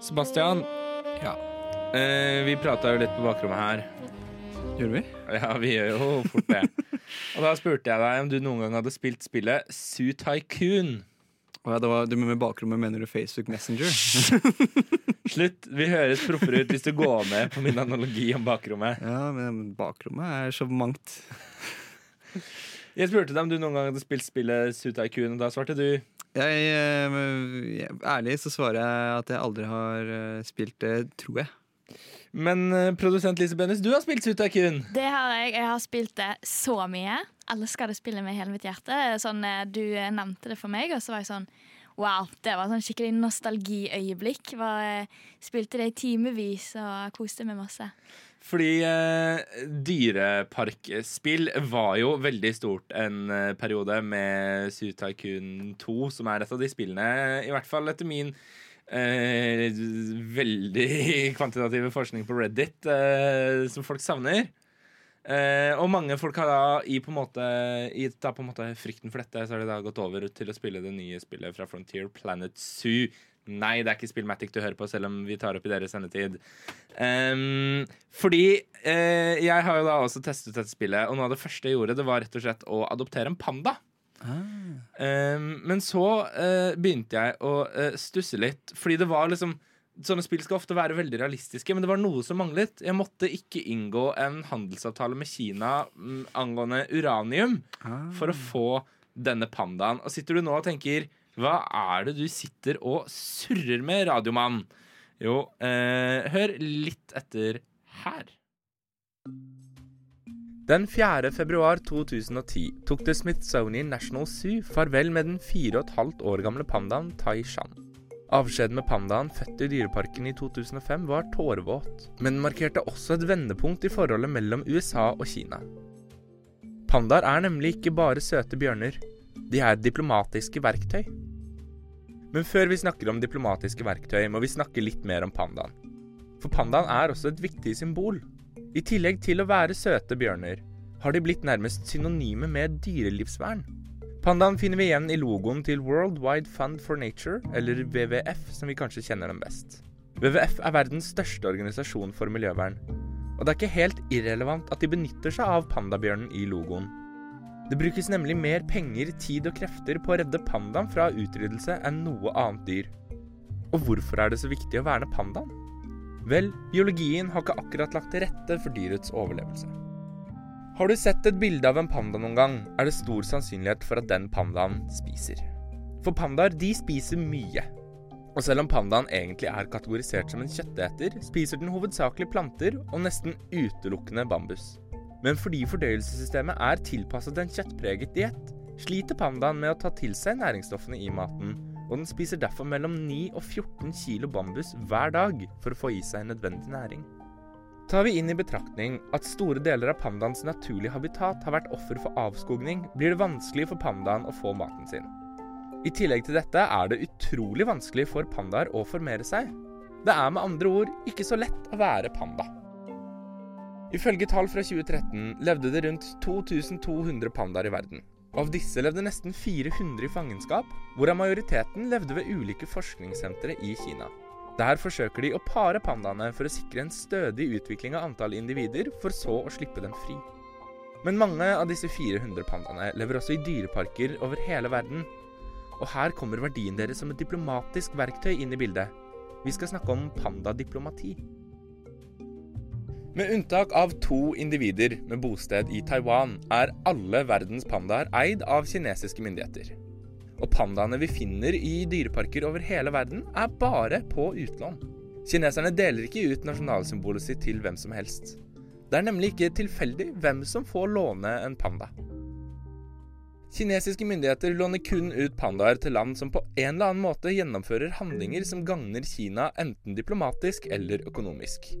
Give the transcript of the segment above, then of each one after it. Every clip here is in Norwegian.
Sebastian, Ja. eh, vi prata jo litt på bakrommet her. Gjorde vi? Ja, vi gjør jo fort det. Og da spurte jeg deg om du noen gang hadde spilt spillet Sue Tycoon. Oh, ja, det var, du med bakrommet mener du Facebook Messenger? Slutt. Vi høres proffere ut hvis du går med på min analogi om bakrommet. Ja, men bakrommet er så mangt. Jeg spurte deg om du noen gang hadde spilt spillet Sue Tycoon, og da svarte du Jeg, eh, ærlig så svarer jeg at jeg aldri har eh, spilt det, tror jeg. Men eh, produsent Lise Bennis, du har spilt Tycoon. Det har jeg. Jeg har spilt det så mye. Elsker det spillet med hele mitt hjerte. Sånn, du nevnte det for meg, og så var jeg sånn Wow, det var sånn skikkelig nostalgiøyeblikk. Var, spilte det i timevis og koste meg masse. Fordi eh, dyreparkspill var jo veldig stort en eh, periode med Zoo Tycoon 2, som er et av de spillene, i hvert fall etter min eh, veldig kvantitative forskning på Reddit, eh, som folk savner. Eh, og mange folk har da i på en måte I da på en måte frykten for dette, så har de da gått over til å spille det nye spillet fra Frontier, Planet Zoo. Nei, det er ikke Spillmatic du hører på, selv om vi tar opp i deres sendetid. Um, fordi uh, jeg har jo da også testet dette spillet, og noe av det første jeg gjorde, det var rett og slett å adoptere en panda. Ehm, men så uh, begynte jeg å uh, stusse litt, fordi det var liksom Sånne spill skal ofte være veldig realistiske, men det var noe som manglet. Jeg måtte ikke inngå en handelsavtale med Kina mm, angående uranium for å få denne pandaen. Og sitter du nå og tenker Hva er det du sitter og surrer med, radiomann? Jo, eh, hør litt etter her. Den 4. februar 2010 tok The Smithsonian National Zoo farvel med den fire og et halvt år gamle pandaen Tai Shan. Avskjeden med pandaen, født i Dyreparken i 2005, var tårevåt, men markerte også et vendepunkt i forholdet mellom USA og Kina. Pandaer er nemlig ikke bare søte bjørner, de er diplomatiske verktøy. Men før vi snakker om diplomatiske verktøy, må vi snakke litt mer om pandaen. For pandaen er også et viktig symbol. I tillegg til å være søte bjørner, har de blitt nærmest synonyme med dyrelivsvern. Pandaen finner vi igjen i logoen til World Wide Fund for Nature, eller WWF, som vi kanskje kjenner dem best. WWF er verdens største organisasjon for miljøvern, og det er ikke helt irrelevant at de benytter seg av pandabjørnen i logoen. Det brukes nemlig mer penger, tid og krefter på å redde pandaen fra utryddelse enn noe annet dyr. Og hvorfor er det så viktig å verne pandaen? Vel, biologien har ikke akkurat lagt til rette for dyrets overlevelse. Har du sett et bilde av en panda noen gang, er det stor sannsynlighet for at den pandaen spiser. For pandaer, de spiser mye. Og selv om pandaen egentlig er kategorisert som en kjøtteter, spiser den hovedsakelig planter og nesten utelukkende bambus. Men fordi fordøyelsessystemet er tilpasset en kjøttpreget diett, sliter pandaen med å ta til seg næringsstoffene i maten, og den spiser derfor mellom 9 og 14 kilo bambus hver dag for å få i seg nødvendig næring. Tar vi inn i betraktning at store deler av pandaens naturlige habitat har vært offer for avskogning, blir det vanskelig for pandaen å få maten sin. I tillegg til dette er det utrolig vanskelig for pandaer å formere seg. Det er med andre ord ikke så lett å være panda. Ifølge tall fra 2013 levde det rundt 2200 pandaer i verden. Av disse levde nesten 400 i fangenskap, hvorav majoriteten levde ved ulike forskningssentre i Kina. Der forsøker de å pare pandaene for å sikre en stødig utvikling av antall individer, for så å slippe dem fri. Men mange av disse 400 pandaene lever også i dyreparker over hele verden. Og her kommer verdien deres som et diplomatisk verktøy inn i bildet. Vi skal snakke om pandadiplomati. Med unntak av to individer med bosted i Taiwan, er alle verdens pandaer eid av kinesiske myndigheter. Og pandaene vi finner i dyreparker over hele verden, er bare på utlån. Kineserne deler ikke ut nasjonalsymbolet sitt til hvem som helst. Det er nemlig ikke tilfeldig hvem som får låne en panda. Kinesiske myndigheter låner kun ut pandaer til land som på en eller annen måte gjennomfører handlinger som gagner Kina enten diplomatisk eller økonomisk.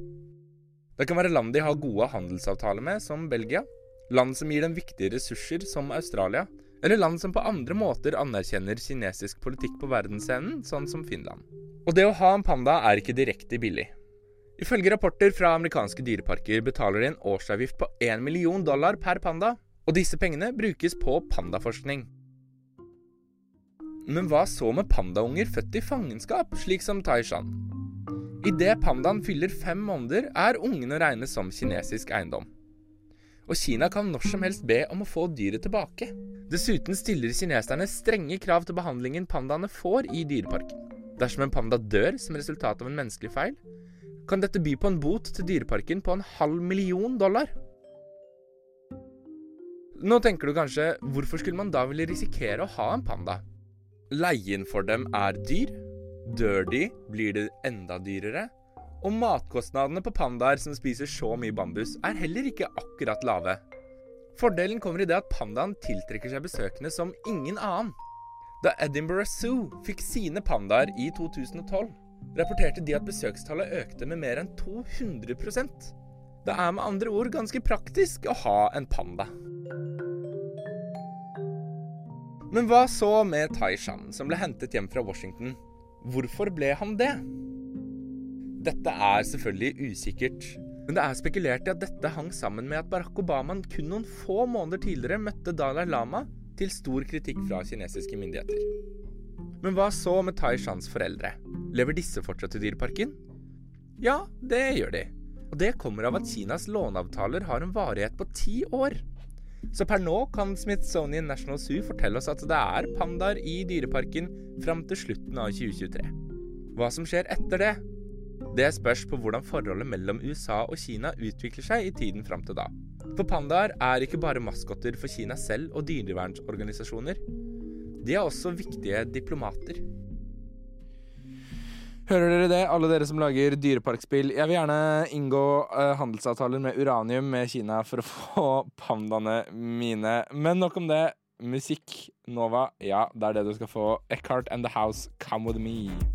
Det kan være land de har gode handelsavtaler med, som Belgia, land som gir dem viktige ressurser, som Australia, eller land som på andre måter anerkjenner kinesisk politikk på verdensscenen, sånn som Finland. Og det å ha en panda er ikke direkte billig. Ifølge rapporter fra amerikanske dyreparker betaler de en årsavgift på 1 million dollar per panda, og disse pengene brukes på pandaforskning. Men hva så med pandaunger født i fangenskap, slik som Taishan? Idet pandaen fyller fem måneder, er ungen å regne som kinesisk eiendom. Og Kina kan når som helst be om å få dyret tilbake. Dessuten stiller kineserne strenge krav til behandlingen pandaene får i dyreparken. Dersom en panda dør som resultat av en menneskelig feil, kan dette by på en bot til dyreparken på en halv million dollar. Nå tenker du kanskje hvorfor skulle man da ville risikere å ha en panda? Leien for dem er dyr. De, blir det enda dyrere. Og matkostnadene på pandaer som spiser så mye bambus, er heller ikke akkurat lave. Fordelen kommer i det at pandaen tiltrekker seg besøkende som ingen annen. Da Edinburgh Zoo fikk sine pandaer i 2012, rapporterte de at besøkstallet økte med mer enn 200% Det er med andre ord ganske praktisk å ha en panda. Men hva så med Tai Shan, som ble hentet hjem fra Washington? Hvorfor ble han det? Dette er selvfølgelig usikkert, men det er spekulert i at dette hang sammen med at Barack Obama kun noen få måneder tidligere møtte Dalai Lama til stor kritikk fra kinesiske myndigheter. Men hva så med Tai Shans foreldre? Lever disse fortsatt i Dyreparken? Ja, det gjør de. Og det kommer av at Kinas låneavtaler har en varighet på ti år. Så per nå kan Smithsonian National Zoo fortelle oss at det er pandaer i dyreparken fram til slutten av 2023. Hva som skjer etter det? Det spørs på hvordan forholdet mellom USA og Kina utvikler seg i tiden fram til da. For pandaer er ikke bare maskotter for Kina selv og dyrevernsorganisasjoner. De er også viktige diplomater. Hører dere det, alle dere som lager dyreparkspill? Jeg vil gjerne inngå uh, handelsavtaler med uranium med Kina for å få pandaene mine. Men nok om det. Musikk, Nova, ja, det er det du skal få. Eckhart and The House, Come With Me.